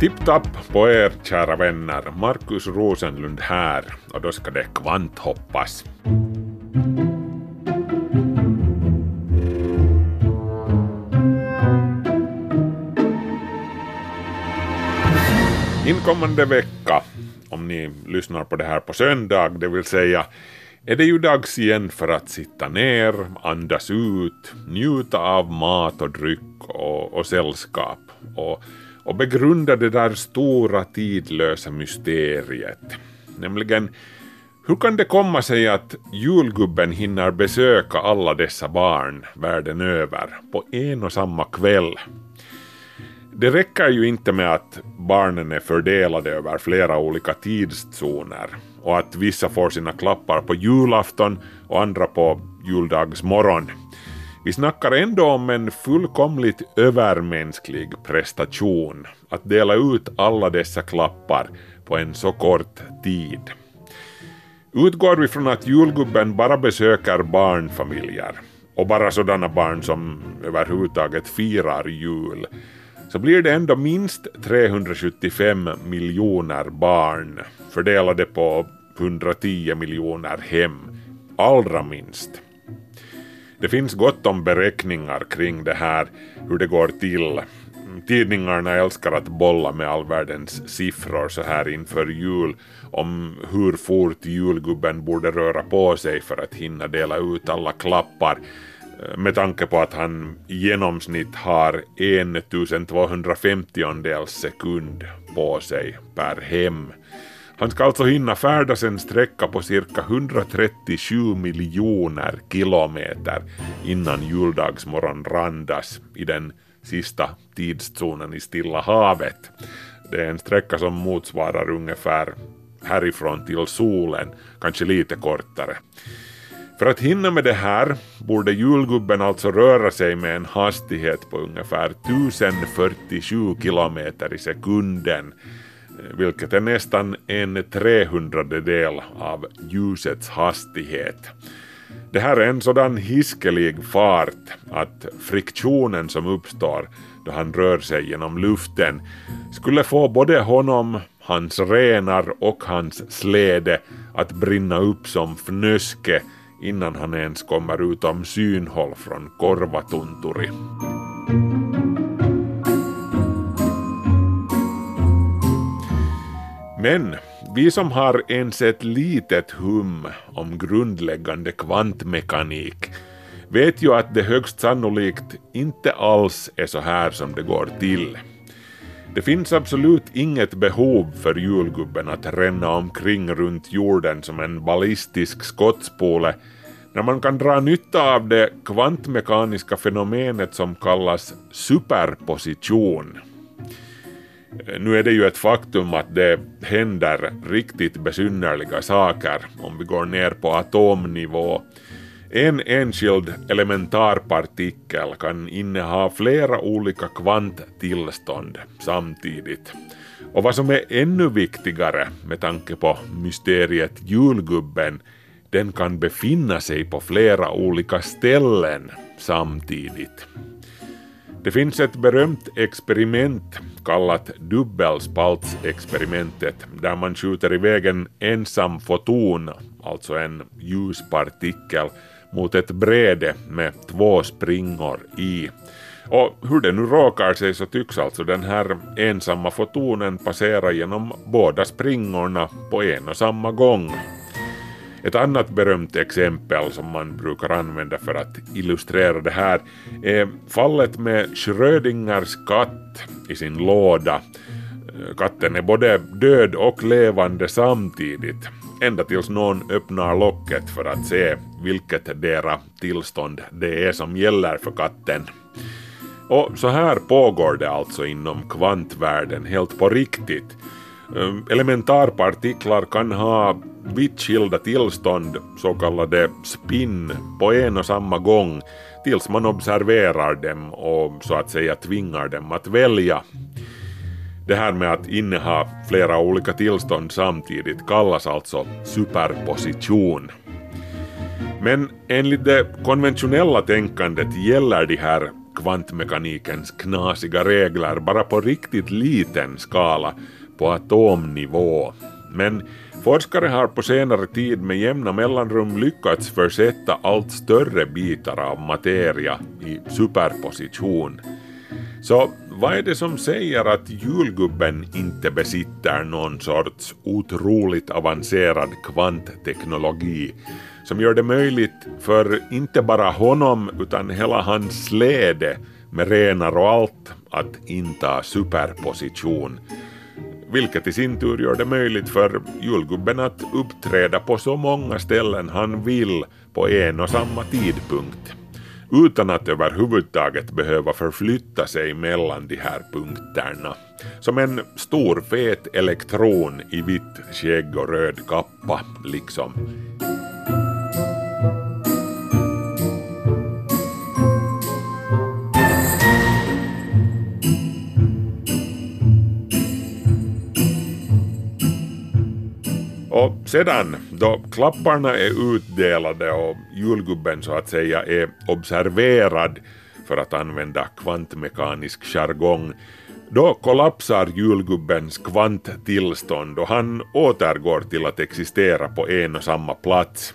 Tipp-tapp på er kära vänner, Markus Rosenlund här. Och då ska det kvanthoppas. Inkommande vecka, om ni lyssnar på det här på söndag, det vill säga är det ju dags igen för att sitta ner, andas ut, njuta av mat och dryck och, och sällskap. Och, och begrunda det där stora tidlösa mysteriet. Nämligen, hur kan det komma sig att julgubben hinner besöka alla dessa barn världen över på en och samma kväll? Det räcker ju inte med att barnen är fördelade över flera olika tidszoner och att vissa får sina klappar på julafton och andra på juldagsmorgon. Vi snackar ändå om en fullkomligt övermänsklig prestation att dela ut alla dessa klappar på en så kort tid. Utgår vi från att julgubben bara besöker barnfamiljer och bara sådana barn som överhuvudtaget firar jul så blir det ändå minst 375 miljoner barn fördelade på 110 miljoner hem, allra minst. Det finns gott om beräkningar kring det här, hur det går till. Tidningarna älskar att bolla med all världens siffror så här inför jul om hur fort julgubben borde röra på sig för att hinna dela ut alla klappar eh, med tanke på att han i genomsnitt har 1250 sekund på sig per hem. Han ska alltså hinna färdas en sträcka på cirka 137 miljoner kilometer innan juldagsmorgon randas i den sista tidszonen i Stilla havet. Det är en sträcka som motsvarar ungefär härifrån till solen, kanske lite kortare. För att hinna med det här borde julgubben alltså röra sig med en hastighet på ungefär 1047 kilometer i sekunden, vilket är nästan en trehundradedel av ljusets hastighet. Det här är en sådan hiskelig fart att friktionen som uppstår då han rör sig genom luften skulle få både honom, hans renar och hans släde att brinna upp som fnöske innan han ens kommer utom synhåll från Korvatunturi. Men vi som har ens ett litet hum om grundläggande kvantmekanik vet ju att det högst sannolikt inte alls är så här som det går till. Det finns absolut inget behov för julgubben att ränna omkring runt jorden som en ballistisk skottspole när man kan dra nytta av det kvantmekaniska fenomenet som kallas superposition. Eh, nu är det ju ett faktum att det händer riktigt besynnerliga saker om vi går ner på atomnivå. En enskild elementarpartikel kan inneha flera olika kvanttillstånd samtidigt. Och vad som är ännu viktigare med tanke på mysteriet julgubben, den kan befinna sig på flera olika ställen samtidigt. Det finns ett berömt experiment kallat dubbelspaltsexperimentet där man skjuter iväg en ensam foton, alltså en ljuspartikel, mot ett bräde med två springor i. Och hur det nu råkar sig så tycks alltså den här ensamma fotonen passera genom båda springorna på en och samma gång. Ett annat berömt exempel som man brukar använda för att illustrera det här är fallet med Schrödingers katt i sin låda. Katten är både död och levande samtidigt, ända tills någon öppnar locket för att se vilket dera tillstånd det är som gäller för katten. Och så här pågår det alltså inom kvantvärlden helt på riktigt. Elementarpartiklar kan ha vitt skilda tillstånd, så kallade eh, spinn, på en och samma gång tills man observerar dem och så att säga tvingar dem att välja. Det här med att inneha flera olika tillstånd samtidigt kallas alltså superposition. Men enligt det konventionella tänkandet gäller de här kvantmekanikens knasiga regler bara på riktigt liten skala, på atomnivå. Men forskare har på senare tid med jämna mellanrum lyckats försätta allt större bitar av materia i superposition. Så vad är det som säger att julgubben inte besitter någon sorts otroligt avancerad kvantteknologi som gör det möjligt för inte bara honom utan hela hans släde med renar och allt att inta superposition. Vilket i sin tur gör det möjligt för julgubben att uppträda på så många ställen han vill på en och samma tidpunkt utan att överhuvudtaget behöva förflytta sig mellan de här punkterna. Som en stor fet elektron i vitt skägg och röd kappa, liksom. Och sedan, då klapparna är utdelade och julgubben så att säga är observerad, för att använda kvantmekanisk jargong, då kollapsar julgubbens kvanttillstånd och han återgår till att existera på en och samma plats,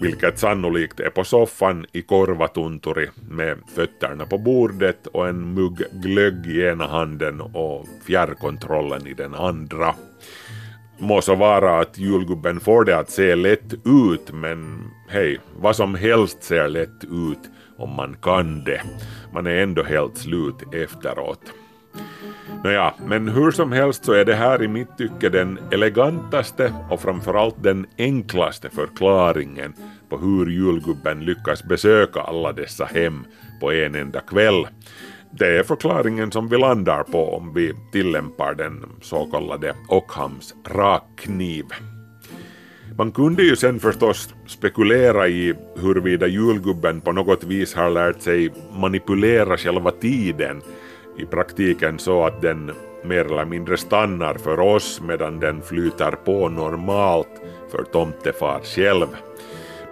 vilket sannolikt är på soffan i Korvatunturi med fötterna på bordet och en mugg glögg i ena handen och fjärrkontrollen i den andra. Må så vara att julgubben får det att se lätt ut, men hej, vad som helst ser lätt ut om man kan det. Man är ändå helt slut efteråt. Nåja, men hur som helst så är det här i mitt tycke den elegantaste och framförallt den enklaste förklaringen på hur julgubben lyckas besöka alla dessa hem på en enda kväll. Det är förklaringen som vi landar på om vi tillämpar den så kallade Ockhams rakkniv. Man kunde ju sen förstås spekulera i huruvida julgubben på något vis har lärt sig manipulera själva tiden i praktiken så att den mer eller mindre stannar för oss medan den flyter på normalt för tomtefar själv.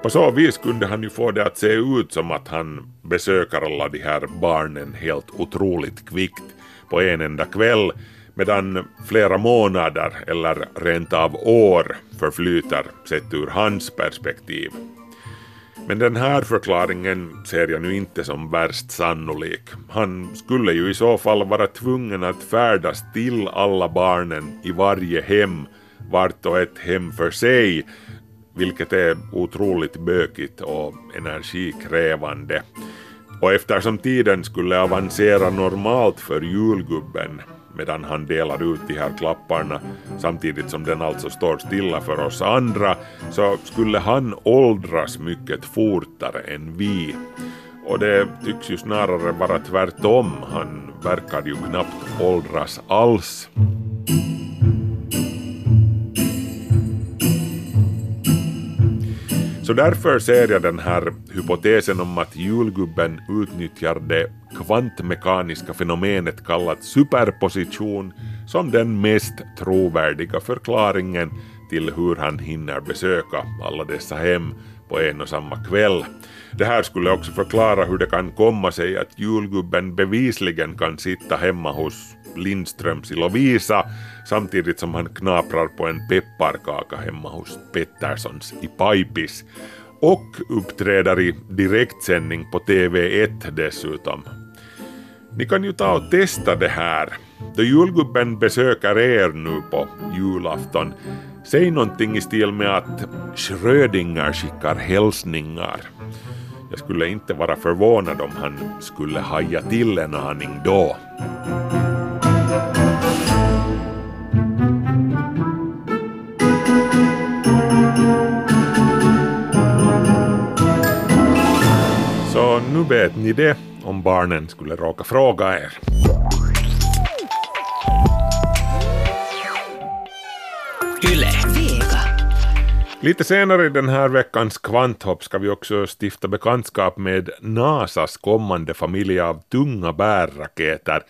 På så vis kunde han ju få det att se ut som att han besöker alla de här barnen helt otroligt kvickt på en enda kväll medan flera månader eller rent av år förflyter sett ur hans perspektiv. Men den här förklaringen ser jag nu inte som värst sannolik. Han skulle ju i så fall vara tvungen att färdas till alla barnen i varje hem, vart och ett hem för sig, vilket är otroligt bökigt och energikrävande. Och eftersom tiden skulle avancera normalt för julgubben medan han delar ut de här klapparna samtidigt som den alltså står stilla för oss andra så skulle han åldras mycket fortare än vi. Och det tycks ju snarare vara tvärtom, han verkar ju knappt åldras alls. Så därför ser jag den här hypotesen om att julgubben utnyttjar det kvantmekaniska fenomenet kallat superposition som den mest trovärdiga förklaringen till hur han hinner besöka alla dessa hem på en och samma kväll. Det här skulle också förklara hur det kan komma sig att julgubben bevisligen kan sitta hemma hos Lindströms i Lovisa samtidigt som han knaprar på en pepparkaka hemma hos Petterssons i Pipis och uppträder i direktsändning på TV1 dessutom. Ni kan ju ta och testa det här. Då julgubben besöker er nu på julafton, säg någonting i stil med att Schrödinger skickar hälsningar. Jag skulle inte vara förvånad om han skulle haja till en aning då. Så nu vet ni det. om barnen skulle råka fråga er. Yle. Vega. Lite senare i den här veckans kvanthopp ska vi också stifta bekantskap med NASAs kommande familj av tunga bärraketer,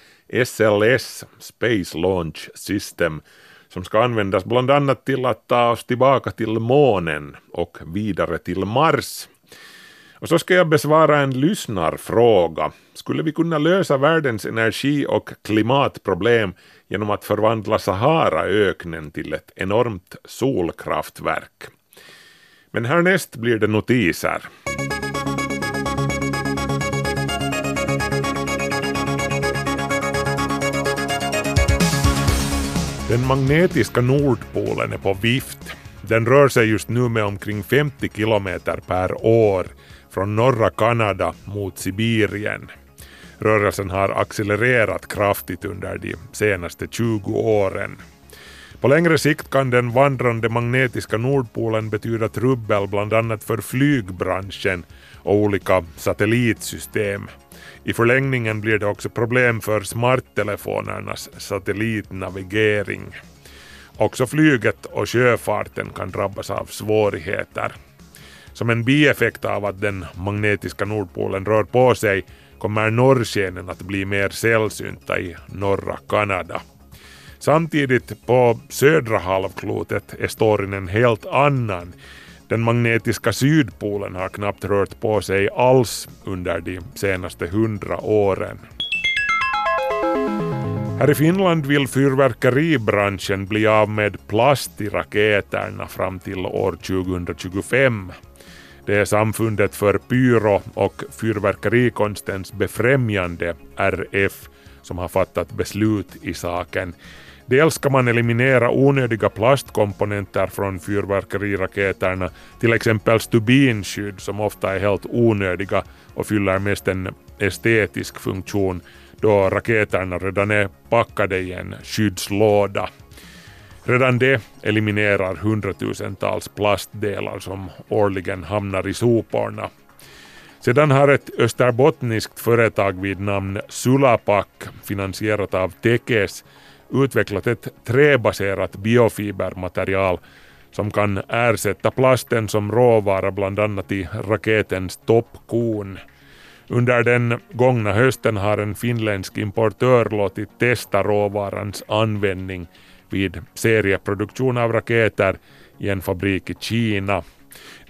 SLS, Space Launch System, som ska användas bland annat till att ta oss tillbaka till månen och vidare till Mars. Och så ska jag besvara en lyssnarfråga. Skulle vi kunna lösa världens energi och klimatproblem genom att förvandla Saharaöknen till ett enormt solkraftverk? Men härnäst blir det notiser. Den magnetiska Nordpolen är på vift. Den rör sig just nu med omkring 50 kilometer per år från norra Kanada mot Sibirien. Rörelsen har accelererat kraftigt under de senaste 20 åren. På längre sikt kan den vandrande magnetiska Nordpolen betyda trubbel bland annat för flygbranschen och olika satellitsystem. I förlängningen blir det också problem för smarttelefonernas satellitnavigering. Också flyget och sjöfarten kan drabbas av svårigheter. Som en bieffekt av att den magnetiska Nordpolen rör på sig kommer norrskenen att bli mer sällsynta i norra Kanada. Samtidigt på södra halvklotet är storyn en helt annan. Den magnetiska sydpolen har knappt rört på sig alls under de senaste hundra åren. Här i Finland vill fyrverkeribranschen bli av med plast i raketerna fram till år 2025. Det är Samfundet för pyro och fyrverkerikonstens befrämjande, RF, som har fattat beslut i saken. Dels ska man eliminera onödiga plastkomponenter från fyrverkeriraketerna, till exempel stubinskydd som ofta är helt onödiga och fyller mest en estetisk funktion då raketerna redan är packade i en skyddslåda. Redan det eliminerar hundratusentals plastdelar som årligen hamnar i soporna. Sedan har ett österbottniskt företag vid namn Sulapak, finansierat av Tekes, utvecklat ett träbaserat biofibermaterial som kan ersätta plasten som råvara bland annat i raketens toppkon. Under den gångna hösten har en finländsk importör låtit testa råvarans användning vid serieproduktion av raketer i en fabrik i Kina.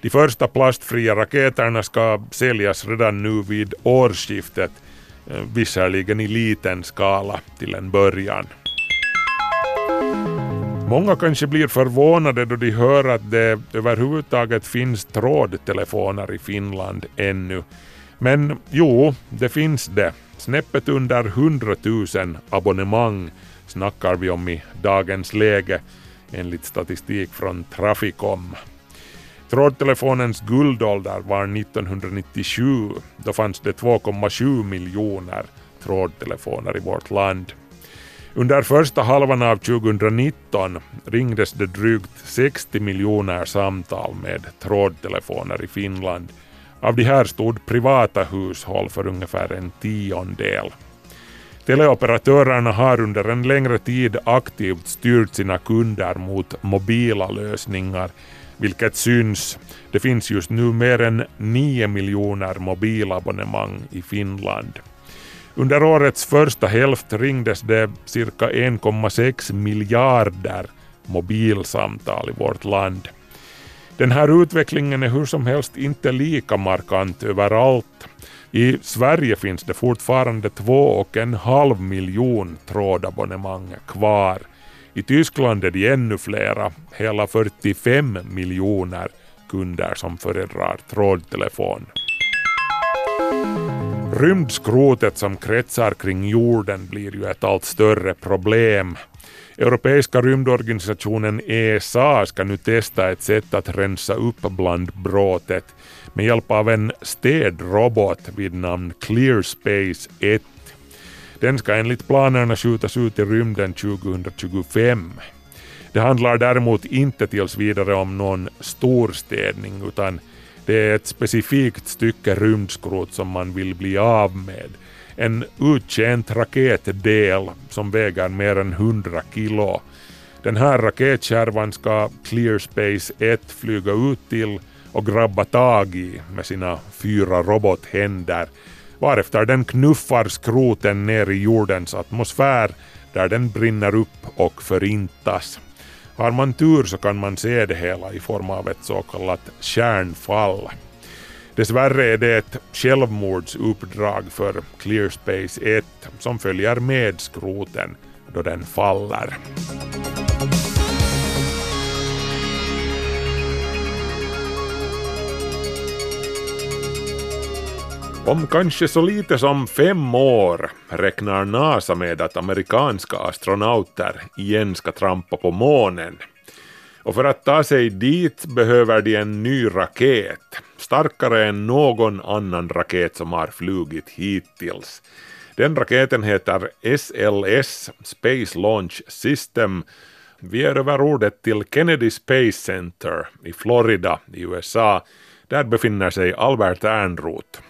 De första plastfria raketerna ska säljas redan nu vid årsskiftet, eh, visserligen i liten skala till en början. Många kanske blir förvånade då de hör att det överhuvudtaget finns trådtelefoner i Finland ännu. Men jo, det finns det. Snäppet under 100 000 abonnemang snackar vi om i dagens läge enligt statistik från Trafikom. Trådtelefonens guldålder var 1997. Då fanns det 2,7 miljoner trådtelefoner i vårt land. Under första halvan av 2019 ringdes det drygt 60 miljoner samtal med trådtelefoner i Finland. Av de här stod privata hushåll för ungefär en tiondel. Teleoperatörerna har under en längre tid aktivt styrt sina kunder mot mobila lösningar, vilket syns. Det finns just nu mer än 9 miljoner mobilabonnemang i Finland. Under årets första hälft ringdes det cirka 1,6 miljarder mobilsamtal i vårt land. Den här utvecklingen är hur som helst inte lika markant överallt. I Sverige finns det fortfarande två och en halv miljon trådabonnemang kvar. I Tyskland är det ännu flera, hela 45 miljoner kunder som föredrar trådtelefon. Rymdskrotet som kretsar kring jorden blir ju ett allt större problem. Europeiska rymdorganisationen ESA ska nu testa ett sätt att rensa upp bland bråtet med hjälp av en städrobot vid namn ClearSpace 1. Den ska enligt planerna skjutas ut i rymden 2025. Det handlar däremot inte tills vidare om någon storstädning utan Det är ett specifikt stycke rymdskrot som man vill bli av med. En uttjänt raketdel som väger mer än 100 kilo. Den här raketkärvan ska Clear Space 1 flyga ut till och grabba tag i med sina fyra robothänder varefter den knuffar skroten ner i jordens atmosfär där den brinner upp och förintas. Har man tur så kan man se det hela i form av ett så kallat kärnfall. Dessvärre är det ett självmordsuppdrag för Clearspace 1 som följer med skroten då den faller. Om kanske så lite som fem år räknar NASA med att amerikanska astronauter igen ska trampa på månen. Och för att ta sig dit behöver de en ny raket, starkare än någon annan raket som har flugit hittills. Den raketen heter SLS, Space Launch System. Vi är över ordet till Kennedy Space Center i Florida i USA. Där befinner sig Albert Ernroth.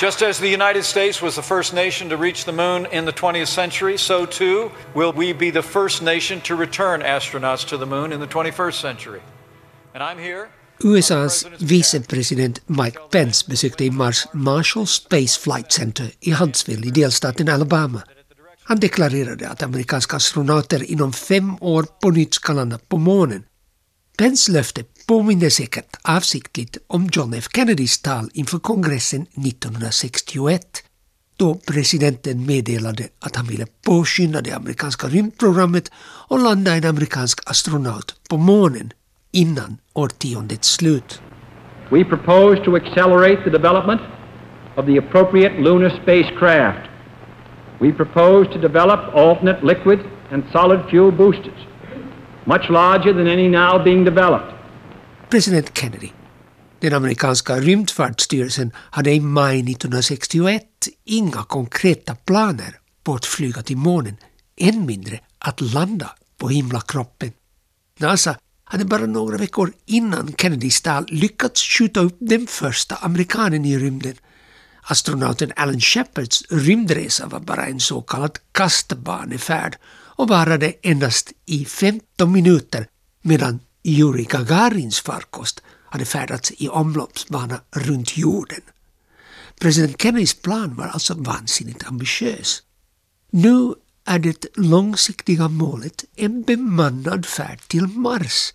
Just as the United States was the first nation to reach the moon in the 20th century, so too will we be the first nation to return astronauts to the moon in the 21st century. And I'm here. USAs vicepresident Mike Pence besökte i mars Marshall Space Flight Center i Huntsville i delstaten Alabama. Han deklarerade att amerikanska astronauter er inom fem år på nytt ska landa på månen. Pence löfte påminner säkert avsiktligt om John F Kennedys tal inför kongressen 1961 då presidenten meddelade att han ville påskynda det amerikanska rymdprogrammet och landa en amerikansk astronaut på månen innan årtiondets slut. We propose to accelerate the development of the appropriate lunar spacecraft. We propose to develop alternate liquid and solid fuel boosters, much larger than any now being developed. President Kennedy. Den amerikanska rymdfartsstyrelsen hade i maj 1961 inga konkreta planer på att flyga till månen, än mindre att landa på himlakroppen. NASA hade bara några veckor innan Kennedys tal lyckats skjuta upp den första amerikanen i rymden. Astronauten Alan Shepards rymdresa var bara en så kallad kastbanefärd och varade endast i 15 minuter medan Yuri Gagarins farkost hade färdats i omloppsbana runt jorden. President Kennedys plan var alltså vansinnigt ambitiös. Nu är det långsiktiga målet en bemannad färd till Mars.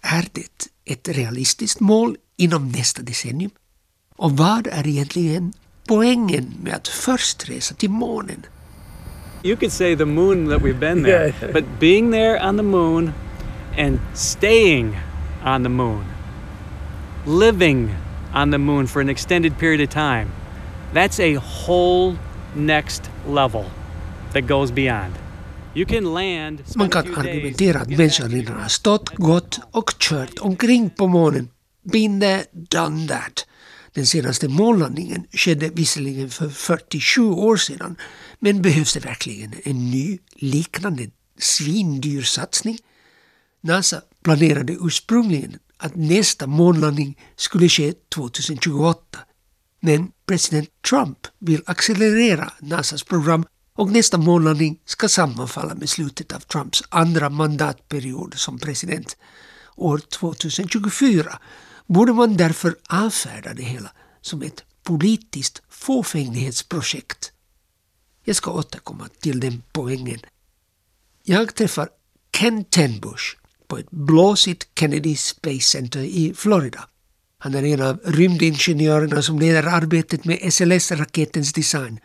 Är det ett realistiskt mål inom nästa decennium? Och vad är egentligen poängen med att först resa till månen? You could say the moon that we've been there, but being there on the moon and staying on the moon, living on the moon for an extended period of time, that's a whole next level that goes beyond. You can land. Man spend a kan argumentera att get människan redan har stått, gått och kört omkring på månen. Been there, done that. Den senaste månlandningen skedde visserligen för 47 år sedan, men behövs det verkligen en ny liknande svindyr satsning? NASA planerade ursprungligen att nästa månlandning skulle ske 2028. Men president Trump vill accelerera NASAs program och nästa månlandning ska sammanfalla med slutet av Trumps andra mandatperiod som president. År 2024 borde man därför avfärda det hela som ett politiskt fåfänglighetsprojekt. Jag ska återkomma till den poängen. Jag träffar Ken Tenbush på ett blåsigt Kennedy Space Center i Florida. Han är en av rymdingenjörerna som leder arbetet med SLS-raketens design.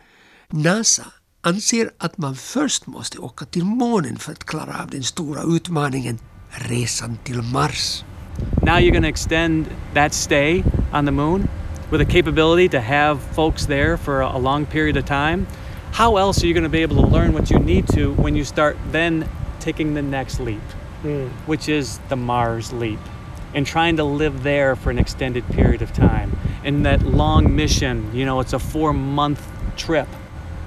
NASA anser att man först måste åka till månen för att klara av den stora utmaningen, resan till Mars. Now you're going to extend that stay on the moon with a capability to have folks there for a long period of time. How else are you going to be able to learn what you need to when you start then taking the next leap, which is the Mars leap, and trying to live there for an extended period of time? In that long mission, you know, it's a four month trip.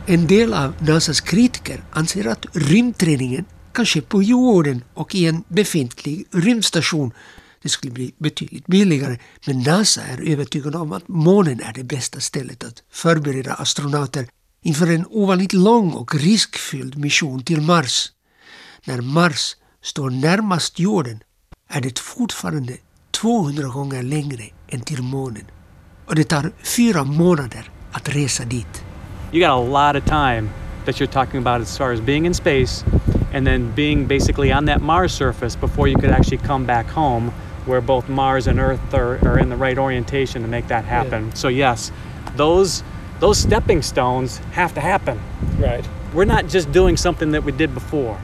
En del av NASAs kritiker anser att rymdträningen kan ske på jorden och i en befintlig rymdstation, Det skulle bli betydligt billigare, men NASA är övertygad om att månen är det bästa stället att förbereda astronauter inför en ovanligt lång och riskfylld mission till Mars. När Mars står närmast jorden er är det fortfarande 200 gånger längre än till månen. Och det tar fyra månader att resa dit. You got a lot of time that you're talking about as far as being in space and then being basically on that Mars surface before you could actually come back home where both Mars and Earth are, are in the right orientation to make that happen. So yes, those those stepping stones have to happen. Right. We're not just doing something that we did before.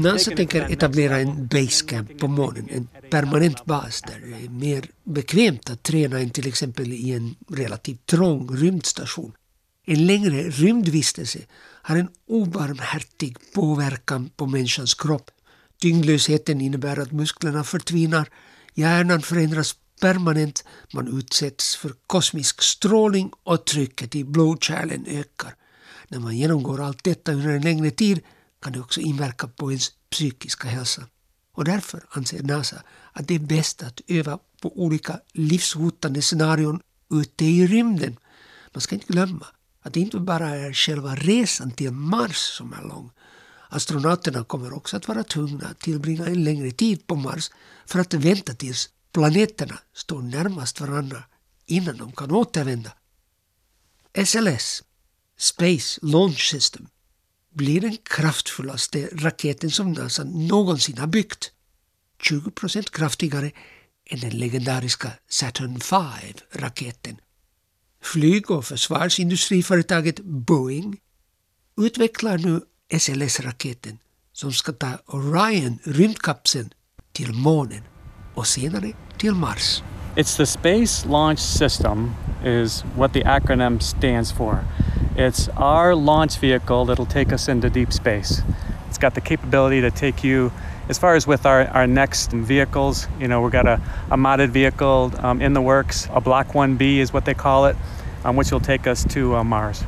NASA tänker etablera en basecamp på månen, en permanent bas där det är mer bekvämt att träna än till exempel i en relativt trång rymdstation. En längre rymdvistelse har en obarmhärtig påverkan på människans kropp. Tyngdlösheten innebär att musklerna förtvinar, hjärnan förändras permanent, man utsätts för kosmisk strålning och trycket i blodkärlen ökar. När man genomgår allt detta under en längre tid kan det också inverka på ens psykiska hälsa. Och därför anser NASA att det är bäst att öva på olika livshotande scenarion ute i rymden. Man ska inte glömma att det inte bara är själva resan till Mars som är lång. Astronauterna kommer också att vara tvungna att tillbringa en längre tid på Mars för att vänta tills planeterna står närmast varandra innan de kan återvända. SLS, Space Launch System, blir den kraftfullaste raketen som NASA någonsin har byggt. 20 procent kraftigare än den legendariska Saturn V-raketen. Flyg och försvarsindustriföretaget Boeing utvecklar nu SLS-raketen som ska ta Orion-rymdkapseln till månen och senare till Mars. It's the Space Launch System is what the acronym stands for. It's our launch vehicle that'll take us into deep space. It's got the capability to take you as far as with our, our next vehicles. You know, we've got a, a modded vehicle um, in the works. A Block 1B is what they call it, um, which will take us to uh, Mars.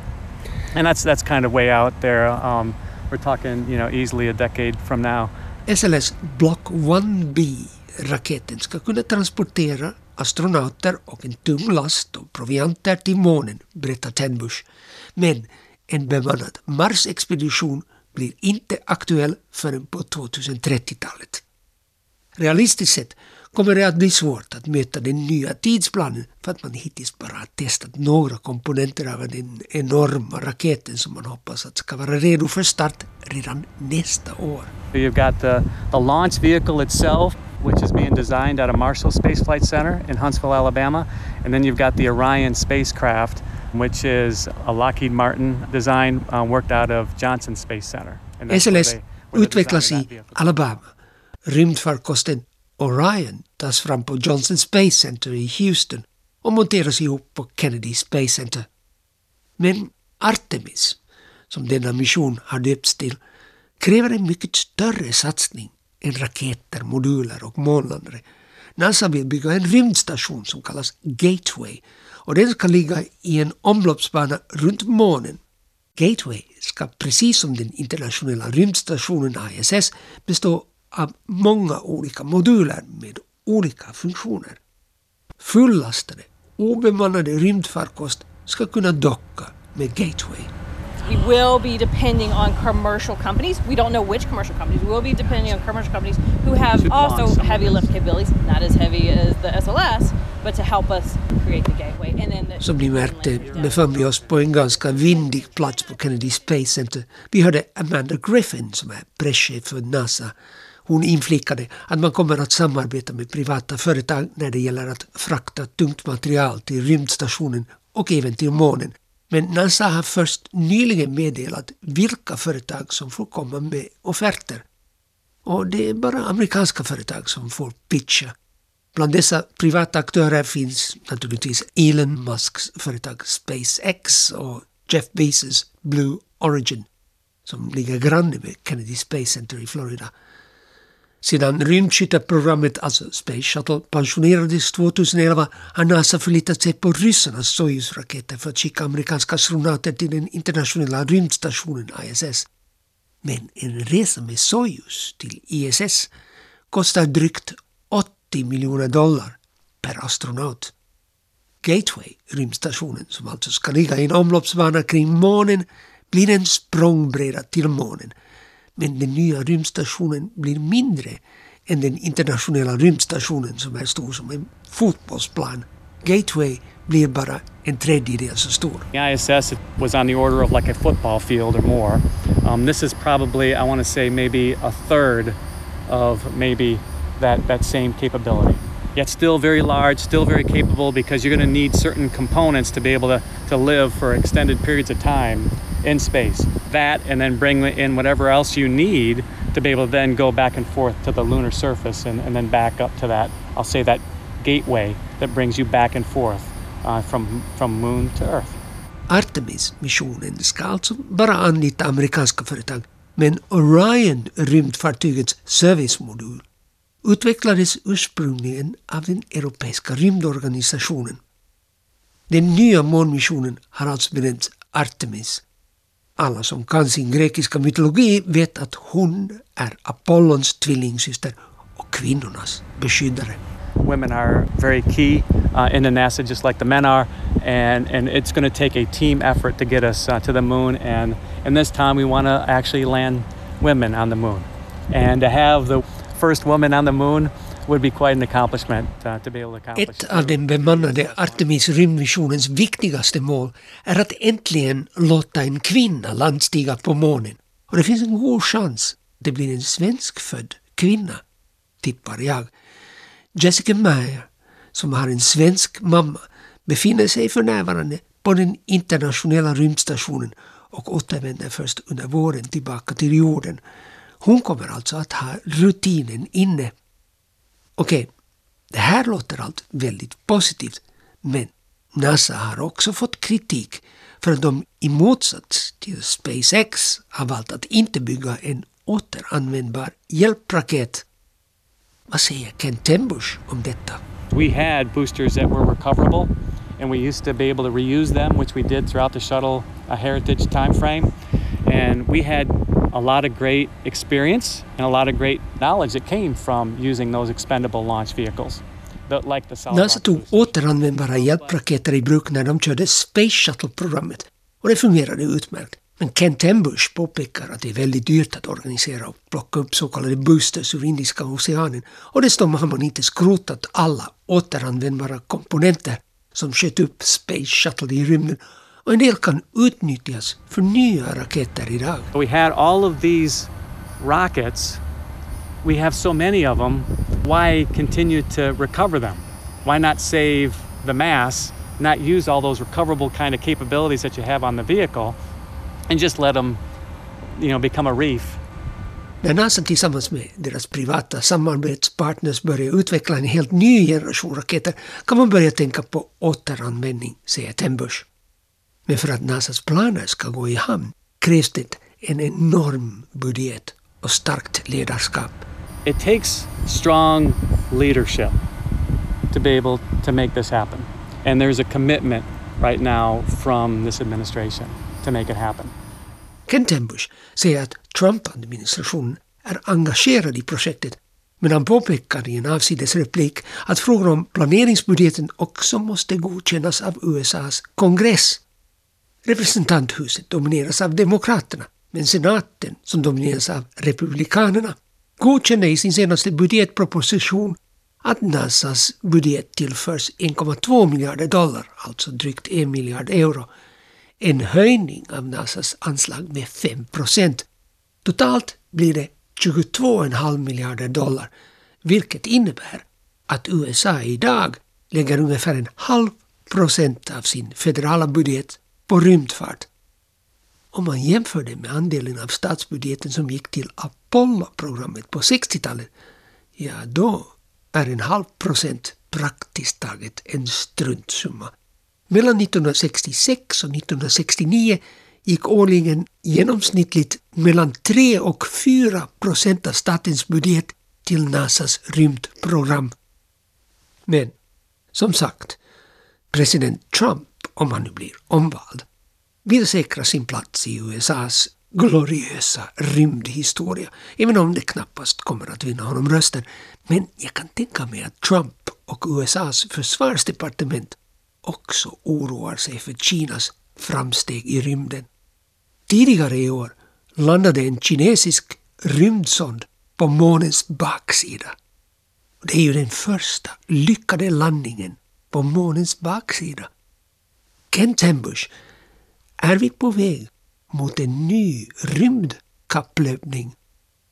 And that's that's kind of way out there. Um, we're talking, you know, easily a decade from now. SLS Block 1B-raketen ska kunna transportera astronauter och en tung last och provianter till månen, berättar Tenbush. Men en bemannad Mars-expedition blir inte aktuell förrän på 2030-talet. Realistiskt sett kommer det att bli svårt att möta den nya tidsplanen för att man hittills bara har testat några komponenter av den enorma raketen som man hoppas att ska vara redo för start redan nästa år. You've got the, the launch vehicle itself, which is being designed out of Marshall Space Flight Center in Huntsville, Alabama. And then you've got the Orion spacecraft, which is a Lockheed Martin design uh, worked out of Johnson Space Center. And that's where SLS utvecklas i Alabama. Rymdfarkosten Orion tas fram på Johnson Space Center i Houston och monteras ihop på Kennedy Space Center. Men Artemis, som denna mission har döpts till, kräver en mycket större satsning än raketer, moduler och månlandare. NASA vill bygga en rymdstation som kallas Gateway och den ska ligga i en omloppsbana runt månen. Gateway ska precis som den internationella rymdstationen ISS bestå av många olika moduler med olika funktioner. Fullastade, obemannade rymdfarkost ska kunna docka med Gateway. We will be depending on commercial companies. We don't know which commercial companies. We will be depending on commercial companies who have also heavy lift capabilities, not as heavy as the SLS, but to help us create the gateway. And then the Som ni märkte befann vi oss på en ganska vindig plats på Kennedy Space Center. Vi hörde Amanda Griffin som är presschef för NASA. Hon inflikade att man kommer att samarbeta med privata företag när det gäller att frakta tungt material till rymdstationen och även till månen. Men NASA har först nyligen meddelat vilka företag som får komma med offerter. Och det är bara amerikanska företag som får pitcha. Bland dessa privata aktörer finns naturligtvis Elon Musks företag SpaceX och Jeff Bezos Blue Origin som ligger granne med Kennedy Space Center i Florida. Sedan rymdskytteprogrammet, alltså Space Shuttle, pensionerades 2011 har NASA förlitat sig på ryssarnas Soyuz-raketer för att skicka amerikanska astronauter till den internationella rymdstationen ISS. Men en resa med Soyuz till ISS kostar drygt 80 miljoner dollar per astronaut. Gateway, rymdstationen som alltså ska ligga i en omloppsbana kring månen, blir en språngbräda till månen. Men den nya rymdstationen blir mindre än den internationella rymdstationen som är stor som en. Gateway blir bara en tredjedel så stor. ISS was on the order of like a football field or more. Um, this is probably, I want to say, maybe a third of maybe that, that same capability. Yet still very large, still very capable because you're going to need certain components to be able to, to live for extended periods of time in space. That and then bring in whatever else you need to be able to then go back and forth to the lunar surface and, and then back up to that, I'll say that gateway that brings you back and forth uh, from, from moon to earth. Artemis-missionen ska alltså bara anlita amerikanska företag. Men Orion, rymdfartygets servicemodul, utvecklades ursprungligen av den europeiska rymdorganisationen. Den nya månmissionen har alltså benämnts Artemis. Alla som kan sin grekiska mytologi vet att hon är Apollons tvillingsyster och kvinnornas beskyddare. Women are very key uh, in the NASA, just like the men are, and, and it's going to take a team effort to get us uh, to the moon. And, and this time we want to actually land women on the moon. And to have the first woman on the moon Ett av den bemannade Artemis rymdmissionens viktigaste mål är att äntligen låta en kvinna landstiga på månen. Och det finns en god chans det blir en svenskfödd kvinna, tippar jag. Jessica Meyer, som har en svensk mamma, befinner sig för närvarande på den internationella rymdstationen och återvänder först under våren tillbaka till jorden. Hon kommer alltså att ha rutinen inne. Okej, det här låter allt väldigt positivt, men NASA har också fått kritik för att de i motsats till SpaceX har valt att inte bygga en återanvändbar hjälpraket. Vad säger Ken Tembush om detta? We had boosters that were recoverable, and we used to be able to reuse them, which we did throughout the shuttle uh, heritage time frame. And we had a lot of great experience and a lot of great knowledge that came from using those expendable launch vehicles. NASA tog återanvändbara hjälpraketer i bruk när de körde Space Shuttle-programmet och det fungerade utmärkt. Men Ken Tembush påpekar att det är väldigt dyrt att organisera och plocka upp så kallade boosters ur Indiska oceanen och dessutom har man inte skrotat alla återanvändbara komponenter som sköt upp Space Shuttle i rymden och en del kan utnyttjas för nya raketer idag. We had all of these rockets. We have so many of them. Why continue to recover them? Why not save the mass, not use all those recoverable kind of capabilities that you have on the vehicle, and just let them, you know, become a reef När NASA tillsammans med deras privata samarbetspartners börjar utveckla en helt ny generation raketer kan man börja tänka på återanvändning, säger Tembush. Men för att NASAs planer ska gå i hamn krävs det en enorm budget och starkt ledarskap. it takes strong leadership to be able to make this happen. And there's a commitment right now from this administration to make it happen. Ken Tembush säger att Trump-administrationen är engagerad i projektet men han påpekar i en avsides replik att frågor om planeringsbudgeten också måste godkännas av USAs kongress. Representanthuset domineras av Demokraterna men senaten, som domineras av Republikanerna, godkände i sin senaste budgetproposition att NASAs budget tillförs 1,2 miljarder dollar, alltså drygt 1 miljard euro, en höjning av NASAs anslag med 5 procent. Totalt blir det 22,5 miljarder dollar, vilket innebär att USA idag lägger ungefär en halv procent av sin federala budget på rymdfart. Om man jämför det med andelen av statsbudgeten som gick till Apollo-programmet på 60-talet, ja då är en halv procent praktiskt taget en struntsumma. Mellan 1966 och 1969 gick årligen genomsnittligt mellan 3 och 4 procent av statens budget till NASAs rymdprogram. Men som sagt, president Trump, om han nu blir omvald, vill säkra sin plats i USAs gloriösa rymdhistoria, även om det knappast kommer att vinna honom rösten. Men jag kan tänka mig att Trump och USAs försvarsdepartement också oroar sig för Kinas framsteg i rymden. Tidigare i år landade en kinesisk rymdsond på månens baksida. Det är ju den första lyckade landningen på månens baksida. Kent Hembush, på er väg mot en ny rymdkapplöpning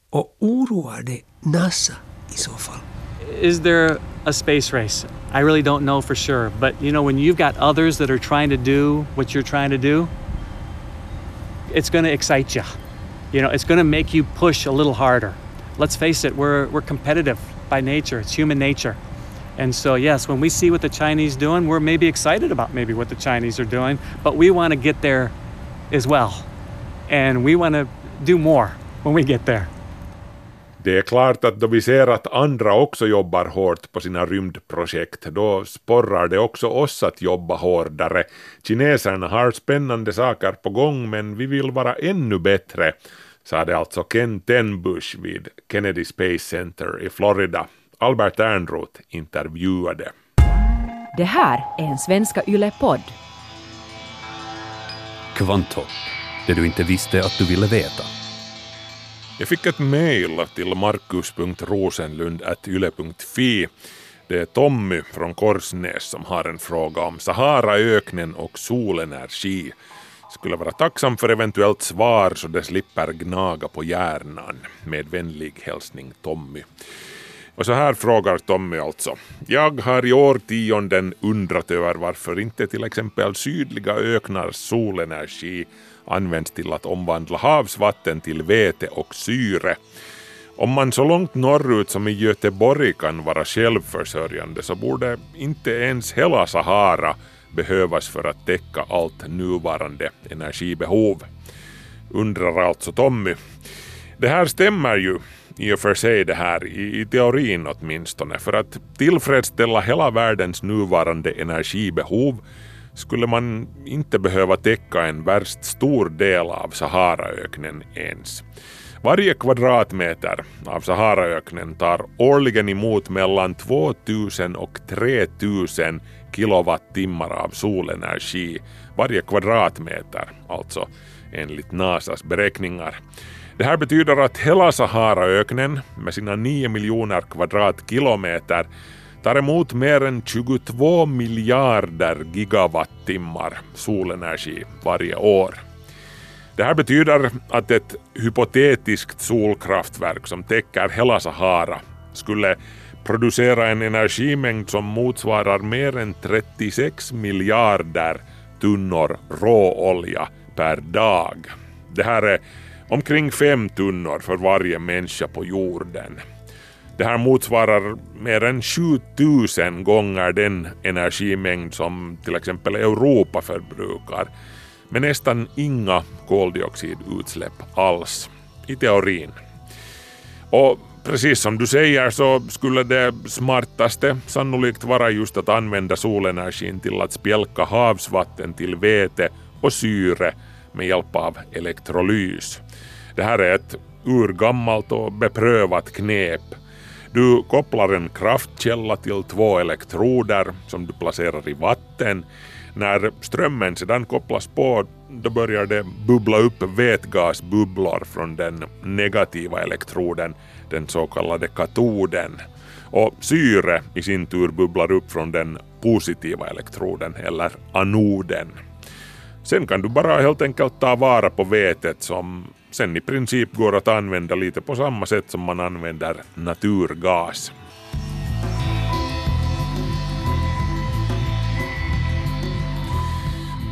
och oroar det NASA i så fall? Is there a space race? I really don't know for sure, but you know when you've got others that are trying to do what you're trying to do, it's going to excite you. You know, it's going to make you push a little harder. Let's face it, we're we're competitive by nature. It's human nature. And so, yes, when we see what the Chinese doing, we're maybe excited about maybe what the Chinese are doing, but we want to get there as well. And we want to do more when we get there. Det är klart att då vi ser att andra också jobbar hårt på sina rymdprojekt, då sporrar det också oss att jobba hårdare. Kineserna har spännande saker på gång, men vi vill vara ännu bättre, sade alltså Ken Tenbush vid Kennedy Space Center i Florida. Albert Ernroth intervjuade. Det här är en Svenska Yle-podd. Kvanthopp, det du inte visste att du ville veta. Jag fick ett mejl till markus.rosenlund.yle.fi. Det är Tommy från Korsnäs som har en fråga om Saharaöknen och solenergi. Skulle vara tacksam för eventuellt svar så det slipper gnaga på hjärnan. Med vänlig hälsning Tommy. Och så här frågar Tommy alltså. Jag har i årtionden undrat över varför inte till exempel sydliga öknars solenergi används till att omvandla havsvatten till vete och syre. Om man så långt norrut som i Göteborg kan vara självförsörjande så borde inte ens hela Sahara behövas för att täcka allt nuvarande energibehov. Undrar alltså Tommy. Det här stämmer ju i och för sig det här, i, i teorin åtminstone, för att tillfredsställa hela världens nuvarande energibehov skulle man inte behöva täcka en värst stor del av Saharaöknen ens. Varje kvadratmeter av Saharaöknen tar årligen emot mellan 2000 och 3000 kilowattimmar av solenergi. Varje kvadratmeter, alltså enligt NASAs beräkningar. Det här betyder att hela Saharaöknen med sina 9 miljoner kvadratkilometer tar emot mer än 22 miljarder gigawattimmar solenergi varje år. Det här betyder att ett hypotetiskt solkraftverk som täcker hela Sahara skulle producera en energimängd som motsvarar mer än 36 miljarder tunnor råolja per dag. Det här är omkring fem tunnor för varje människa på jorden. Det här motsvarar mer än 7000 gånger den energimängd som till exempel Europa förbrukar, med nästan inga koldioxidutsläpp alls, i teorin. Och precis som du säger så skulle det smartaste sannolikt vara just att använda solenergin till att spjälka havsvatten till vete och syre med hjälp av elektrolys. Det här är ett urgammalt och beprövat knep. Du kopplar en kraftkälla till två elektroder som du placerar i vatten. När strömmen sedan kopplas på då börjar det bubbla upp vätgasbubblor från den negativa elektroden, den så kallade katoden. Och syre i sin tur bubblar upp från den positiva elektroden, eller anoden. Sen kan du bara helt enkelt ta vara på vetet som sen i princip går att använda lite på samma sätt som man använder naturgas.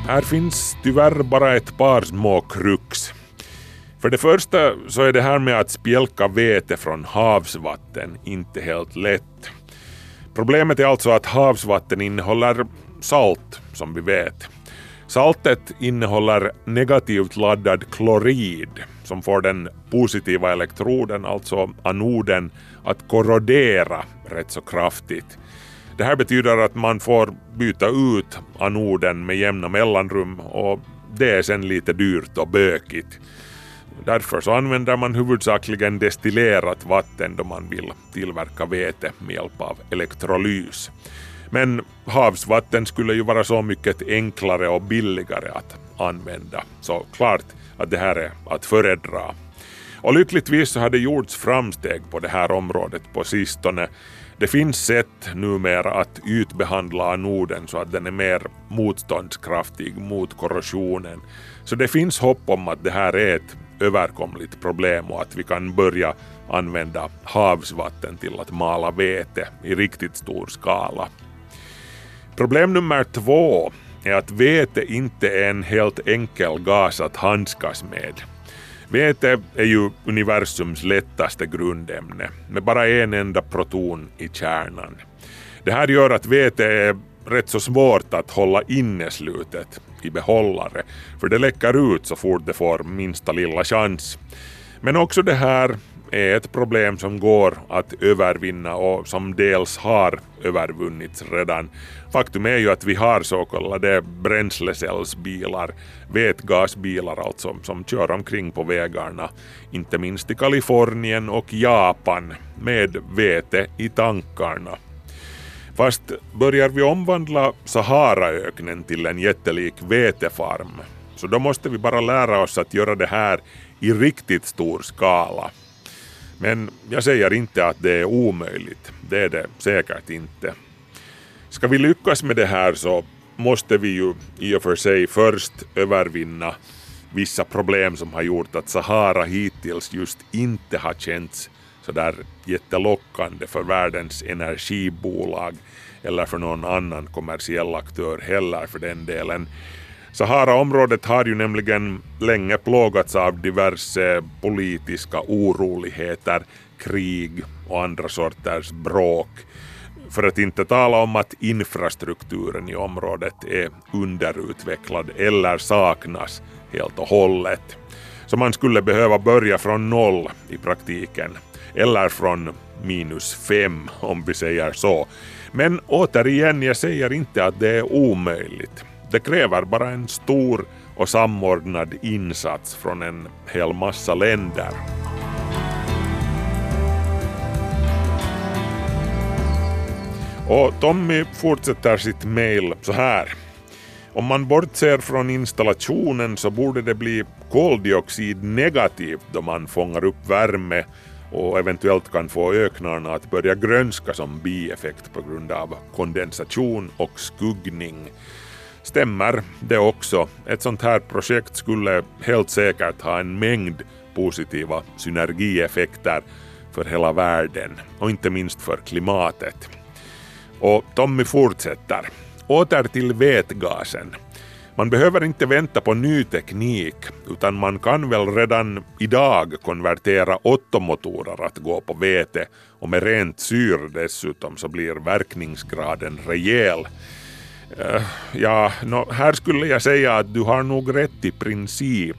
Här finns tyvärr bara ett par små krux. För det första så är det här med att spjälka vete från havsvatten inte helt lätt. Problemet är alltså att havsvatten innehåller salt, som vi vet. Saltet innehåller negativt laddad klorid som får den positiva elektroden, alltså anoden, att korrodera rätt så kraftigt. Det här betyder att man får byta ut anoden med jämna mellanrum och det är sen lite dyrt och bökigt. Därför så använder man huvudsakligen destillerat vatten då man vill tillverka vete med hjälp av elektrolys. Men havsvatten skulle ju vara så mycket enklare och billigare att använda. Så klart att det här är att föredra. Och lyckligtvis så har det gjorts framsteg på det här området på sistone. Det finns sätt numera att ytbehandla anoden så att den är mer motståndskraftig mot korrosionen. Så det finns hopp om att det här är ett överkomligt problem och att vi kan börja använda havsvatten till att mala vete i riktigt stor skala. Problem nummer två är att vete inte är en helt enkel gas att handskas med. Vete är ju universums lättaste grundämne med bara en enda proton i kärnan. Det här gör att vete är rätt så svårt att hålla inne slutet i behållare för det läcker ut så fort det får minsta lilla chans. Men också det här är ett problem som går att övervinna och som dels har övervunnits redan. Faktum är ju att vi har så kallade bränslecellsbilar, vätgasbilar alltså, som kör omkring på vägarna, inte minst i Kalifornien och Japan, med vete i tankarna. Fast börjar vi omvandla Saharaöknen till en jättelik vetefarm, så då måste vi bara lära oss att göra det här i riktigt stor skala. Men jag säger inte att det är omöjligt, det är det säkert inte. Ska vi lyckas med det här så måste vi ju i och för sig först övervinna vissa problem som har gjort att Sahara hittills just inte har känts sådär jättelockande för världens energibolag eller för någon annan kommersiell aktör heller för den delen. Saharaområdet har ju nämligen länge plågats av diverse politiska oroligheter, krig och andra sorters bråk. För att inte tala om att infrastrukturen i området är underutvecklad eller saknas helt och hållet. Så man skulle behöva börja från noll i praktiken. Eller från minus fem om vi säger så. Men återigen, jag säger inte att det är omöjligt. Det kräver bara en stor och samordnad insats från en hel massa länder. Och Tommy fortsätter sitt mail så här. Om man bortser från installationen så borde det bli koldioxid negativt då man fångar upp värme och eventuellt kan få öknarna att börja grönska som bieffekt på grund av kondensation och skuggning. Stämmer det också. Ett sånt här projekt skulle helt säkert ha en mängd positiva synergieffekter för hela världen och inte minst för klimatet. Och Tommy fortsätter. Åter till vätgasen. Man behöver inte vänta på ny teknik utan man kan väl redan idag konvertera Ottomotorer att gå på vete och med rent syr dessutom så blir verkningsgraden rejäl. Eh, ja, no, här skulle jag säga att du har nog rätt i princip.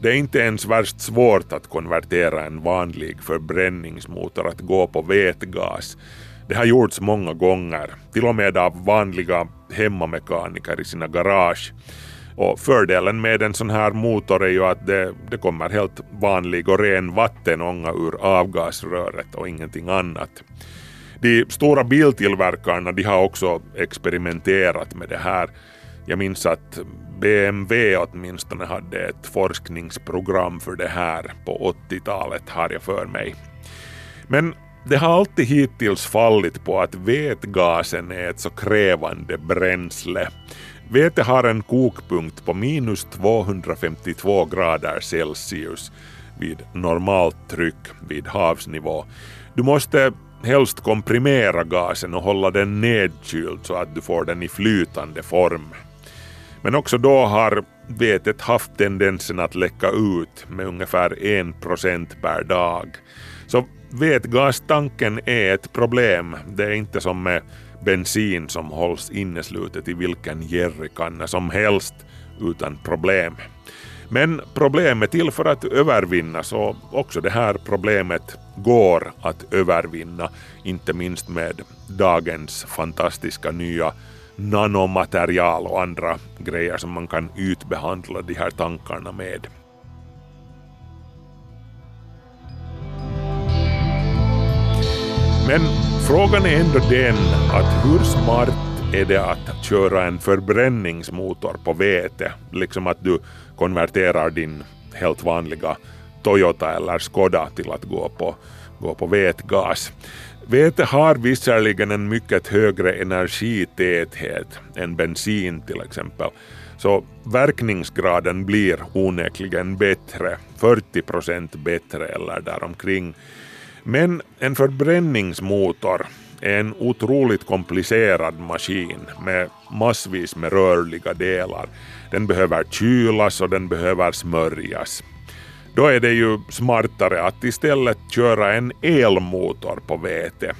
Det är inte ens värst svårt att konvertera en vanlig förbränningsmotor att gå på vätgas. Det har gjorts många gånger, till och med av vanliga hemmamekaniker i sina garage. Och fördelen med en sån här motor är ju att det, det kommer helt vanlig och ren vattenånga ur avgasröret och ingenting annat. De stora biltillverkarna de har också experimenterat med det här. Jag minns att BMW åtminstone hade ett forskningsprogram för det här på 80-talet har jag för mig. Men det har alltid hittills fallit på att vätgasen är ett så krävande bränsle. Vete har en kokpunkt på minus 252 grader Celsius vid normalt tryck vid havsnivå. Du måste helst komprimera gasen och hålla den nedkyld så att du får den i flytande form. Men också då har vetet haft tendensen att läcka ut med ungefär 1% per dag. Så vätgastanken är ett problem. Det är inte som med bensin som hålls inneslutet i vilken jerrykanna som helst utan problem. Men problemet till för att övervinnas och också det här problemet går att övervinna, inte minst med dagens fantastiska nya nanomaterial och andra grejer som man kan utbehandla de här tankarna med. Men frågan är ändå den att hur smart är det att köra en förbränningsmotor på vete? Liksom att du konverterar din helt vanliga Toyota eller Skoda till att gå på, gå på vätgas. Vete har visserligen en mycket högre energitäthet än bensin till exempel, så verkningsgraden blir onekligen bättre, 40 procent bättre eller däromkring. Men en förbränningsmotor är en otroligt komplicerad maskin med massvis med rörliga delar. Den behöver kylas och den behöver smörjas. Då är det ju smartare att istället köra en elmotor på vete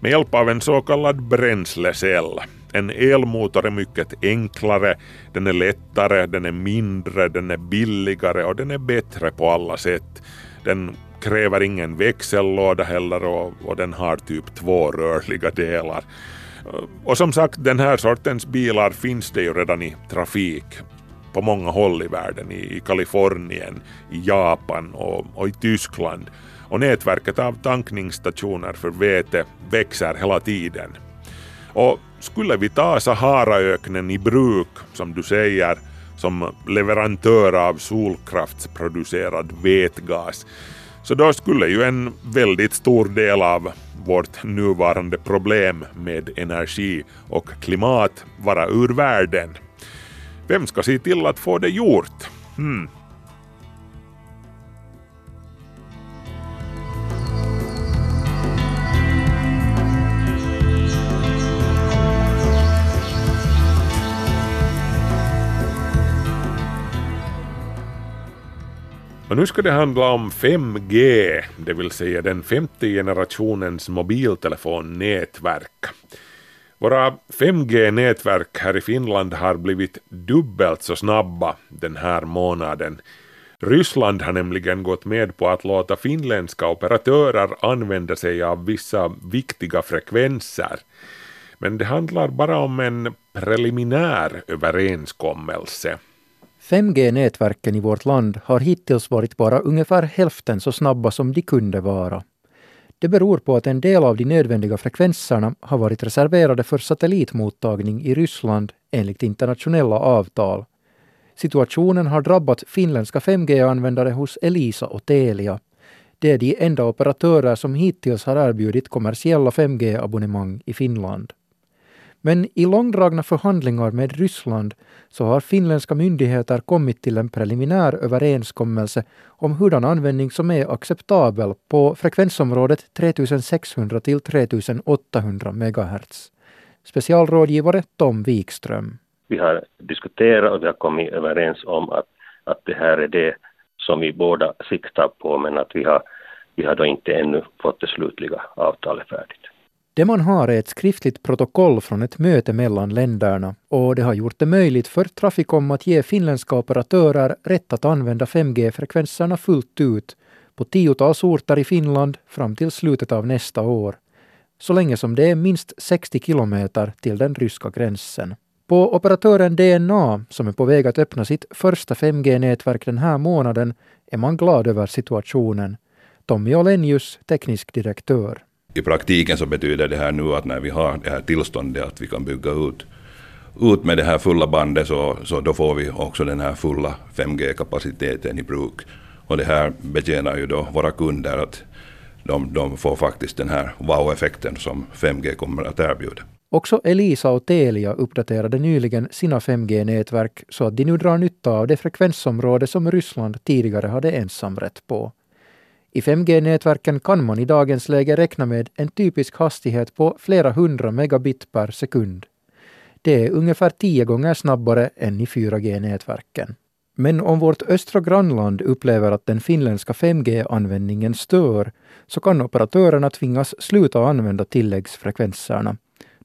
med hjälp av en så kallad bränslecell. En elmotor är mycket enklare, den är lättare, den är mindre, den är billigare och den är bättre på alla sätt. Den kräver ingen växellåda heller och, och den har typ två rörliga delar. Och som sagt, den här sortens bilar finns det ju redan i trafik på många håll i världen, i Kalifornien, i Japan och, och i Tyskland. Och nätverket av tankningsstationer för vete växer hela tiden. Och skulle vi ta Saharaöknen i bruk, som du säger, som leverantör av solkraftsproducerad vätgas, så då skulle ju en väldigt stor del av vårt nuvarande problem med energi och klimat vara ur världen. Vem ska se till att få det gjort? Hmm. Och nu ska det handla om 5G, det vill säga den femte generationens mobiltelefonnätverk. Våra 5G-nätverk här i Finland har blivit dubbelt så snabba den här månaden. Ryssland har nämligen gått med på att låta finländska operatörer använda sig av vissa viktiga frekvenser. Men det handlar bara om en preliminär överenskommelse. 5G-nätverken i vårt land har hittills varit bara ungefär hälften så snabba som de kunde vara. Det beror på att en del av de nödvändiga frekvenserna har varit reserverade för satellitmottagning i Ryssland enligt internationella avtal. Situationen har drabbat finländska 5G-användare hos Elisa och Telia. Det är de enda operatörer som hittills har erbjudit kommersiella 5G-abonnemang i Finland. Men i långdragna förhandlingar med Ryssland så har finländska myndigheter kommit till en preliminär överenskommelse om hurdan användning som är acceptabel på frekvensområdet 3600 till 3800 MHz. Specialrådgivare Tom Wikström. Vi har diskuterat och vi har kommit överens om att, att det här är det som vi båda siktar på men att vi har, vi har då inte ännu fått det slutliga avtalet färdigt. Det man har är ett skriftligt protokoll från ett möte mellan länderna och det har gjort det möjligt för Traficom att ge finländska operatörer rätt att använda 5G-frekvenserna fullt ut på tiotals orter i Finland fram till slutet av nästa år, så länge som det är minst 60 kilometer till den ryska gränsen. På operatören DNA, som är på väg att öppna sitt första 5G-nätverk den här månaden, är man glad över situationen. Tommy Olenius, teknisk direktör i praktiken så betyder det här nu att när vi har det här tillståndet att vi kan bygga ut, ut med det här fulla bandet så, så då får vi också den här fulla 5G-kapaciteten i bruk. Och det här betjänar ju då våra kunder att de, de får faktiskt den här wow-effekten som 5G kommer att erbjuda. Också Elisa och Telia uppdaterade nyligen sina 5G-nätverk så att de nu drar nytta av det frekvensområde som Ryssland tidigare hade ensamrätt på. I 5G-nätverken kan man i dagens läge räkna med en typisk hastighet på flera hundra megabit per sekund. Det är ungefär tio gånger snabbare än i 4G-nätverken. Men om vårt östra grannland upplever att den finländska 5G-användningen stör så kan operatörerna tvingas sluta använda tilläggsfrekvenserna.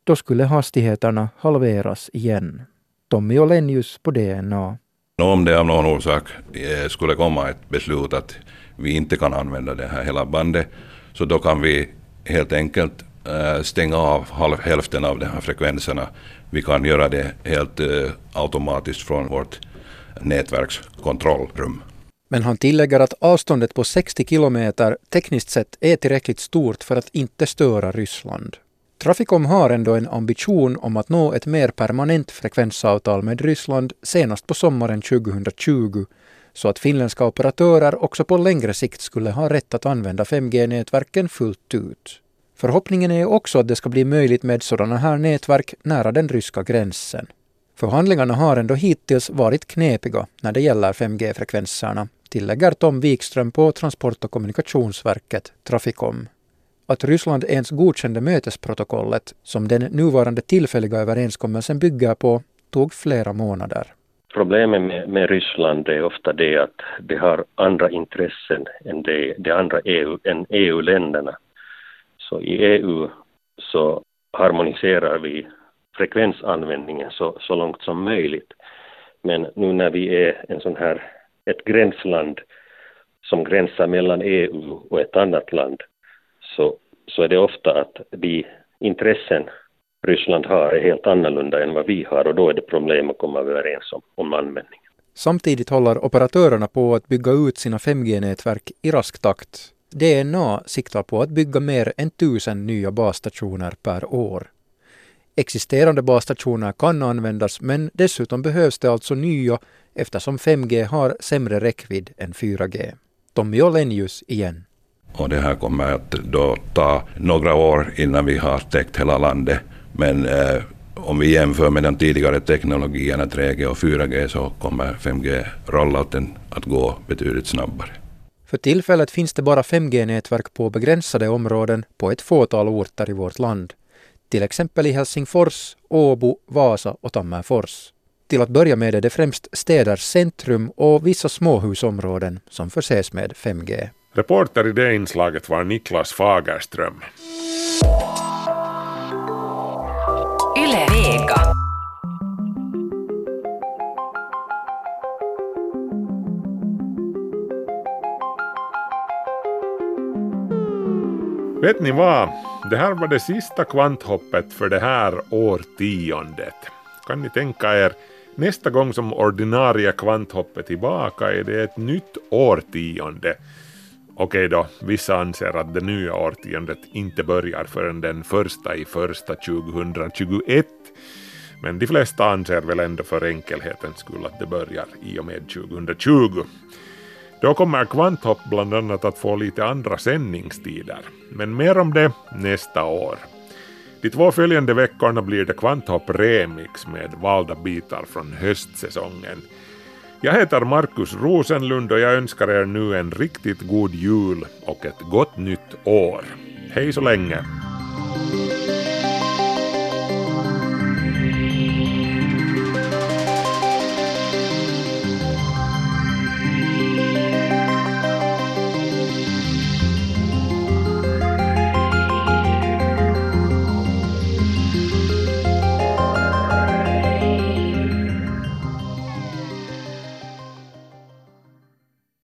Då skulle hastigheterna halveras igen. Tommy Olenius på DNA. Om det av någon orsak eh, skulle komma ett beslut att vi inte kan använda det här hela bandet, så då kan vi helt enkelt äh, stänga av halv, hälften av de här frekvenserna. Vi kan göra det helt äh, automatiskt från vårt nätverkskontrollrum. Men han tillägger att avståndet på 60 kilometer tekniskt sett är tillräckligt stort för att inte störa Ryssland. Traficom har ändå en ambition om att nå ett mer permanent frekvensavtal med Ryssland senast på sommaren 2020 så att finländska operatörer också på längre sikt skulle ha rätt att använda 5G-nätverken fullt ut. Förhoppningen är också att det ska bli möjligt med sådana här nätverk nära den ryska gränsen. Förhandlingarna har ändå hittills varit knepiga när det gäller 5G-frekvenserna, tillägger Tom Wikström på Transport och kommunikationsverket Trafikom. Att Ryssland ens godkände mötesprotokollet, som den nuvarande tillfälliga överenskommelsen bygger på, tog flera månader. Problemet med, med Ryssland är ofta det att det har andra intressen än de, de andra EU, än EU-länderna. Så i EU så harmoniserar vi frekvensanvändningen så, så långt som möjligt. Men nu när vi är en sån här, ett gränsland som gränsar mellan EU och ett annat land så, så är det ofta att de intressen Ryssland har är helt annorlunda än vad vi har och då är det problem att komma överens om, om användningen. Samtidigt håller operatörerna på att bygga ut sina 5G-nätverk i rask takt. DNA siktar på att bygga mer än tusen nya basstationer per år. Existerande basstationer kan användas men dessutom behövs det alltså nya eftersom 5G har sämre räckvidd än 4G. Tommy Olenius igen. Och det här kommer att då ta några år innan vi har täckt hela landet. Men eh, om vi jämför med de tidigare teknologierna 3G och 4G så kommer 5G-rollouten att gå betydligt snabbare. För tillfället finns det bara 5G-nätverk på begränsade områden på ett fåtal orter i vårt land. Till exempel i Helsingfors, Åbo, Vasa och Tammerfors. Till att börja med är det främst städers centrum och vissa småhusområden som förses med 5G. Reporter i det inslaget var Niklas Fagerström. Yle Vega. Vet ni vad? Det här var det sista kvanthoppet för det här årtiondet. Kan ni tänka er, nästa gång som ordinarie kvanthopp är tillbaka är det ett nytt årtionde. Okej då, vissa anser att det nya årtiondet inte börjar förrän den första i första 2021. Men de flesta anser väl ändå för enkelhetens skull att det börjar i och med 2020. Då kommer Kvanthopp bland annat att få lite andra sändningstider, men mer om det nästa år. De två följande veckorna blir det Kvanthopp Remix med valda bitar från höstsäsongen. Jag heter Markus Rosenlund och jag önskar er nu en riktigt god jul och ett gott nytt år. Hej så länge!